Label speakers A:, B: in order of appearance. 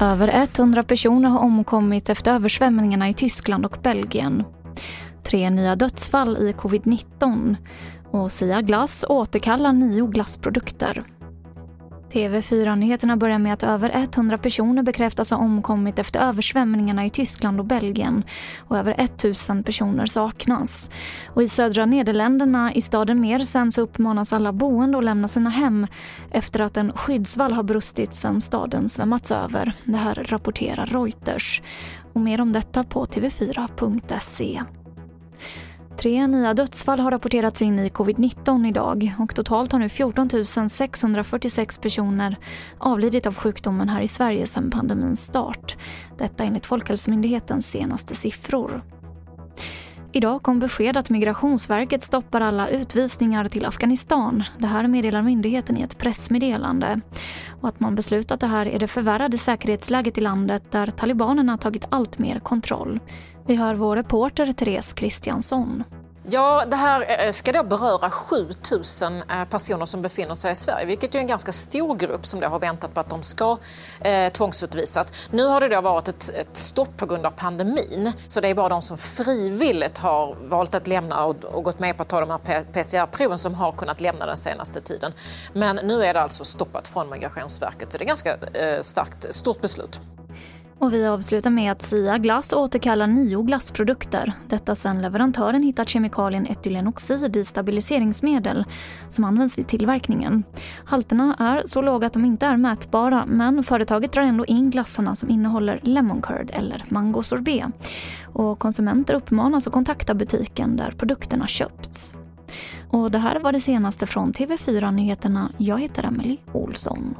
A: Över 100 personer har omkommit efter översvämningarna i Tyskland och Belgien. Tre nya dödsfall i covid-19 och Sia Glass återkallar nio glassprodukter. TV4-nyheterna börjar med att över 100 personer bekräftas ha omkommit efter översvämningarna i Tyskland och Belgien och över 1000 personer saknas. Och I södra Nederländerna, i staden Mersens, uppmanas alla boende att lämna sina hem efter att en skyddsvall har brustit sedan staden svämmats över. Det här rapporterar Reuters. Och mer om detta på tv4.se. Tre nya dödsfall har rapporterats in i covid-19 idag och totalt har nu 14 646 personer avlidit av sjukdomen här i Sverige sedan pandemins start. Detta enligt Folkhälsomyndighetens senaste siffror. Idag kom besked att Migrationsverket stoppar alla utvisningar till Afghanistan. Det här meddelar myndigheten i ett pressmeddelande. Och att man beslutat det här är det förvärrade säkerhetsläget i landet där talibanerna tagit allt mer kontroll. Vi hör vår reporter Therese Kristiansson.
B: Ja, det här eh, eh, ska då beröra 7000 eh, personer som befinner sig i Sverige, vilket är en ganska stor grupp som då har väntat på att de ska eh, tvångsutvisas. Nu har det då varit ett, ett, stopp på grund av pandemin, så det är bara de som frivilligt har valt att lämna och, och gått med på att ta de här PCR-proven som har kunnat lämna den senaste tiden. Men nu är det alltså stoppat från Migrationsverket, så det är ett ganska eh, starkt, stort beslut.
A: Och vi avslutar med att Sia Glass återkallar nio glassprodukter. Detta sedan leverantören hittat kemikalien etylenoxid i stabiliseringsmedel som används vid tillverkningen. Halterna är så låga att de inte är mätbara men företaget drar ändå in glassarna som innehåller lemon curd eller mango sorbet. Och konsumenter uppmanas att kontakta butiken där produkterna köpts. Och det här var det senaste från TV4 Nyheterna. Jag heter Emily Olsson.